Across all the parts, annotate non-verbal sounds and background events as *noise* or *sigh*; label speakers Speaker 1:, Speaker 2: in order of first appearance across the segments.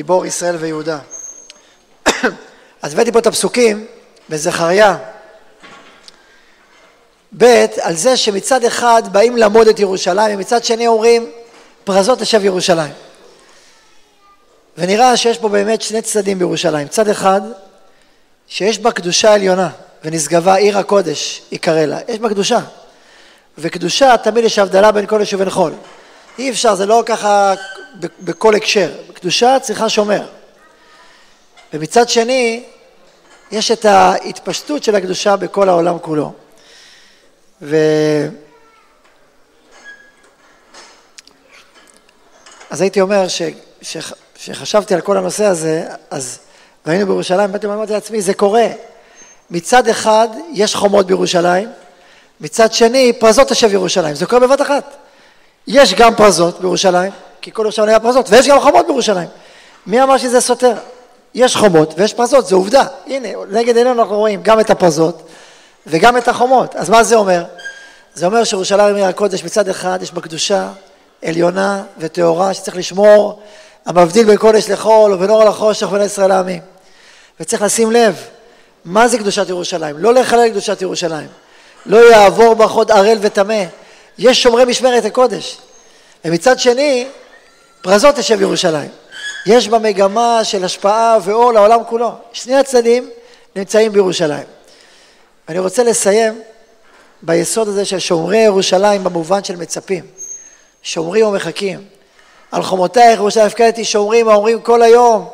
Speaker 1: גיבור ישראל ויהודה. *coughs* אז הבאתי פה את הפסוקים בזכריה ב', על זה שמצד אחד באים לעמוד את ירושלים, ומצד שני אומרים, פרזות תשב ירושלים. ונראה שיש פה באמת שני צדדים בירושלים. צד אחד, שיש בה קדושה עליונה, ונשגבה עיר הקודש, יקרא לה. יש בה קדושה. וקדושה, תמיד יש הבדלה בין קודש ובין חול. אי אפשר, זה לא ככה בכל הקשר. קדושה צריכה שומר. ומצד שני, יש את ההתפשטות של הקדושה בכל העולם כולו. ו... אז הייתי אומר ש... ש... שחשבתי על כל הנושא הזה, אז והיינו בירושלים, באתי ואמרתי לעצמי, זה קורה. מצד אחד יש חומות בירושלים, מצד שני פרזות תשב ירושלים, זה קורה בבת אחת. יש גם פרזות בירושלים, כי כל ירושלים היה פרזות, ויש גם חומות בירושלים. מי אמר שזה סותר? יש חומות ויש פרזות, זו עובדה. הנה, נגד עינינו אנחנו רואים גם את הפרזות וגם את החומות. אז מה זה אומר? זה אומר שירושלים עיר הקודש מצד אחד יש בה קדושה עליונה וטהורה שצריך לשמור, המבדיל בין קודש לחול ובין אור לחושך ובין ישראל העמים. וצריך לשים לב, מה זה קדושת ירושלים? לא לחלל קדושת ירושלים. לא יעבור בה חוד ערל וטמא. יש שומרי משמרת הקודש. ומצד שני, פרזות תשב ירושלים. יש בה מגמה של השפעה ואור לעולם כולו. שני הצדדים נמצאים בירושלים. ואני רוצה לסיים ביסוד הזה של שומרי ירושלים במובן של מצפים. שומרים ומחכים. על חומותייך ירושלים הפקדתי שומרים האומרים כל היום,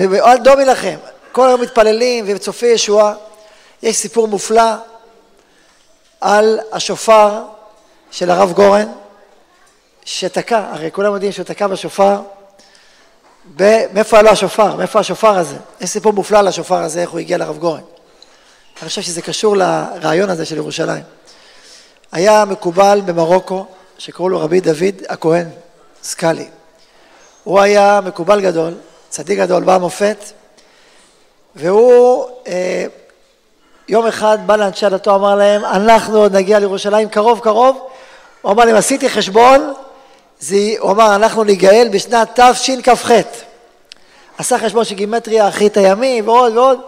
Speaker 1: אל דומי לכם, כל היום מתפללים וצופי ישועה. יש סיפור מופלא על השופר של הרב גורן, שתקע, הרי כולם יודעים שהוא תקע בשופר, מאיפה עלה השופר? מאיפה השופר הזה? יש סיפור מופלא על השופר הזה, איך הוא הגיע לרב גורן. אני חושב שזה קשור לרעיון הזה של ירושלים. היה מקובל במרוקו, שקראו לו רבי דוד הכהן סקאלי. הוא היה מקובל גדול, צדיק גדול, בא מופת, והוא אה, יום אחד בא לאנשי הדתו, אמר להם, אנחנו עוד נגיע לירושלים קרוב קרוב, הוא אמר להם, עשיתי חשבון, זה, הוא אמר, אנחנו ניגאל בשנת תשכ"ח. עשה חשבון של גימטריה, אחרית הימים ועוד ועוד,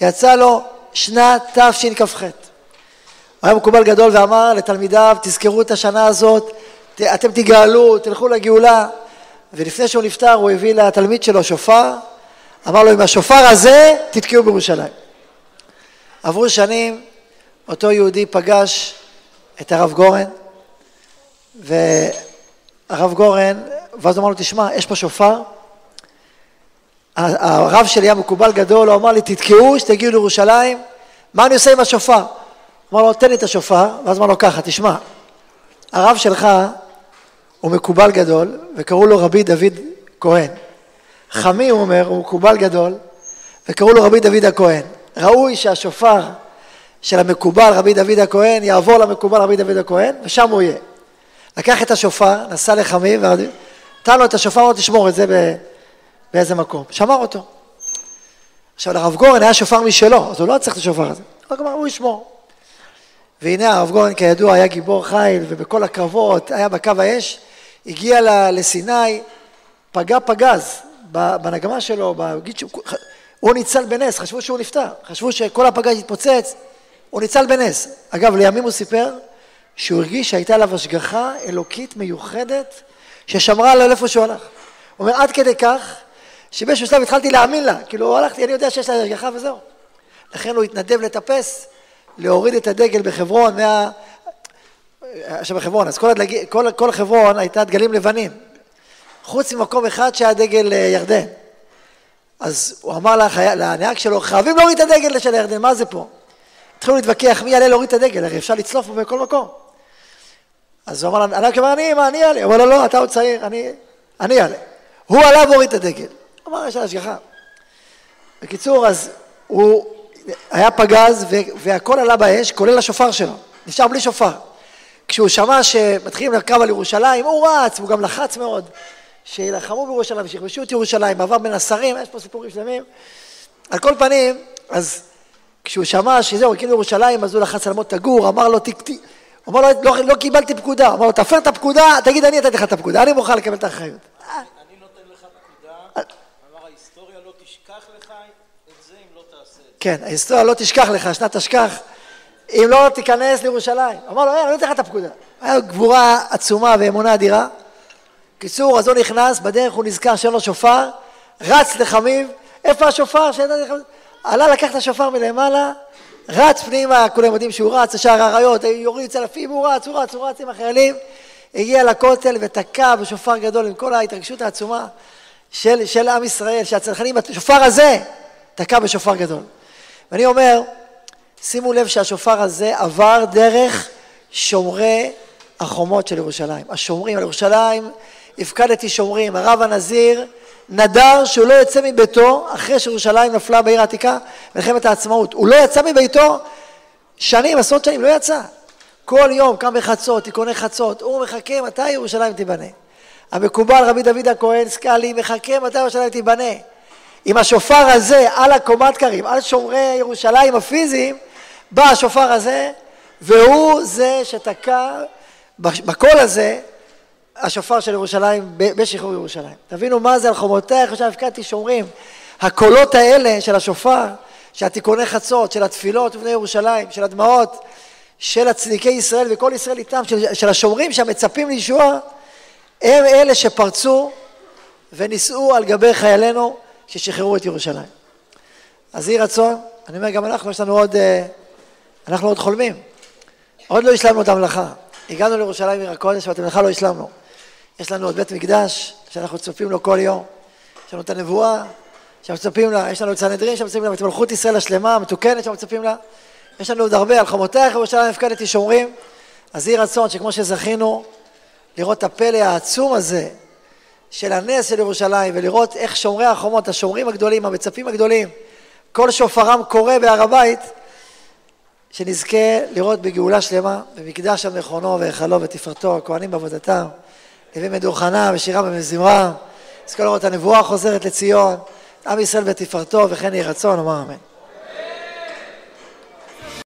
Speaker 1: יצא לו שנת תשכ"ח. הוא היה מקובל גדול ואמר לתלמידיו, תזכרו את השנה הזאת, אתם תגאלו, תלכו לגאולה. ולפני שהוא נפטר הוא הביא לתלמיד שלו שופר, אמר לו, עם השופר הזה תתקעו בירושלים. עברו שנים, אותו יהודי פגש את הרב גורן, והרב גורן, ואז הוא אמר לו, תשמע, יש פה שופר, הרב שלי היה מקובל גדול, הוא אמר לי, תתקעו, שתגיעו לירושלים, מה אני עושה עם השופר? אמר לו, תן לי את השופר, ואז אמר לו ככה, תשמע, הרב שלך הוא מקובל גדול, וקראו לו רבי דוד כהן. חמי, הוא אומר, הוא מקובל גדול, וקראו לו רבי דוד הכהן. ראוי שהשופר של המקובל רבי דוד הכהן יעבור למקובל רבי דוד הכהן, ושם הוא יהיה. לקח את השופר, נסע לחמי, ונתן לו את השופר, אמר תשמור את זה באיזה מקום. שמר אותו. עכשיו לרב גורן היה שופר משלו, אז הוא לא צריך את השופר הזה. רק אמר, הוא ישמור. והנה הרב גורן כידוע היה גיבור חיל ובכל הקרבות היה בקו האש, הגיע לסיני, פגע פגז בנגמה שלו, בגיד שהוא, הוא ניצל בנס, חשבו שהוא נפטר, חשבו שכל הפגז יתפוצץ, הוא ניצל בנס. אגב, לימים הוא סיפר שהוא הרגיש שהייתה עליו השגחה אלוקית מיוחדת ששמרה עליו איפה שהוא הלך. הוא אומר, עד כדי כך שבאיזשהו שלב התחלתי להאמין לה, כאילו הלכתי, אני יודע שיש לה השגחה וזהו. לכן הוא התנדב לטפס, להוריד את הדגל בחברון מה... בחברון, אז כל, הדג... כל, כל חברון הייתה דגלים לבנים, חוץ ממקום אחד שהיה דגל אה, ירדן. אז הוא אמר לנהג שלו, חייבים להוריד את הדגל של הירדן, מה זה פה? התחילו להתווכח מי יעלה להוריד את הדגל, הרי אפשר לצלוף פה בכל מקום. אז הוא אמר, הנהג אמר, אני, מה, אני אעלה? הוא אמר לו, לא, אתה עוד צעיר, אני, אני אעלה. הוא עלה והוריד את הדגל. הוא אמר, יש לה השגחה. בקיצור, אז הוא היה פגז והכל עלה באש, כולל השופר שלו. נשאר בלי שופר. כשהוא שמע שמתחילים לקרב על ירושלים, הוא רץ, והוא גם לחץ מאוד, שילחמו בירושלים, שיכבשו את ירושלים, עבר בין השרים, יש פה סיפורים שלמים. על כל פנים, אז כשהוא שמע שזהו, הקימו ירושלים, אז הוא לחץ על מות הגור, אמר לו, תקטי, הוא אמר לו, לא, לא קיבלתי פקודה, אמר לו, תפר את הפקודה, תגיד, אני נתתי לך את הפקודה, אני מוכן לקבל את האחריות.
Speaker 2: אני נותן לך פקודה, אמר ההיסטוריה לא תשכח לך את זה אם לא תעשה את זה.
Speaker 1: כן, ההיסטוריה לא תשכח לך, שנת תשכח, אם לא תיכנס לירושלים. אמר לו, אה, אני נותן לך את הפקודה. היה גבורה עצומה ואמונה אדירה. קיצור, אז הוא נכנס, בדרך הוא נזכר שאין לו שופר, רץ לחמיב, איפה השופר? עלה לקח את השופר מלמעלה, רץ פנימה, כולם יודעים שהוא רץ, לשער האריות, יוריד צלפים, הוא רץ, הוא רץ, הוא רץ עם החיילים, הגיע לכותל ותקע בשופר גדול עם כל ההתרגשות העצומה של, של עם ישראל, שהצנחנים, השופר הזה תקע בשופר גדול. ואני אומר, שימו לב שהשופר הזה עבר דרך שומרי החומות של ירושלים. השומרים על ירושלים, הפקדתי שומרים, הרב הנזיר נדר שהוא לא יוצא מביתו אחרי שירושלים נפלה בעיר העתיקה מלחמת העצמאות. הוא לא יצא מביתו שנים, עשרות שנים, לא יצא. כל יום קם בחצות, תיקוני חצות, הוא מחכה מתי ירושלים תיבנה. המקובל רבי דוד הכהן סקאלי מחכה מתי ירושלים תיבנה. עם השופר הזה על הקומת קרים, על שומרי ירושלים הפיזיים, בא השופר הזה והוא זה שתקע בקול הזה השופר של ירושלים בשחרור ירושלים. תבינו מה זה על חומותיה, איך עכשיו הפקדתי שומרים. הקולות האלה של השופר, של התיקוני חצות, של התפילות ובני ירושלים, של הדמעות, של הצדיקי ישראל וכל ישראל איתם, של, של השומרים שהמצפים לישוע, הם אלה שפרצו ונישאו על גבי חיילינו ששחררו את ירושלים. אז יהי רצון, אני אומר גם אנחנו, יש לנו עוד, אה, אנחנו עוד חולמים. עוד לא השלמנו את המלאכה. הגענו לירושלים עיר הקודש ואת המלאכה לא השלמנו. יש לנו עוד בית מקדש שאנחנו צופים לו כל יום. יש לנו את הנבואה שאנחנו מצפים לה, יש לנו את סנהדרין שאנחנו מצפים לה, את מלכות ישראל השלמה, המתוקנת שאנחנו מצפים לה. יש לנו עוד הרבה, על חומותייך ירושלים הפקדתי שומרים. אז יהי רצון שכמו שזכינו לראות את הפלא העצום הזה של הנס של ירושלים ולראות איך שומרי החומות, השומרים הגדולים, המצפים הגדולים, כל שופרם קורא בהר הבית, שנזכה לראות בגאולה שלמה, במקדש המכונו והיכלו ותפארתו, הכהנים בעבודתם, נביא מדוכנה ושירה ומזמרה, נזכה לראות הנבואה חוזרת לציון, עם ישראל ותפארתו וכן יהי רצון, אמר אמן.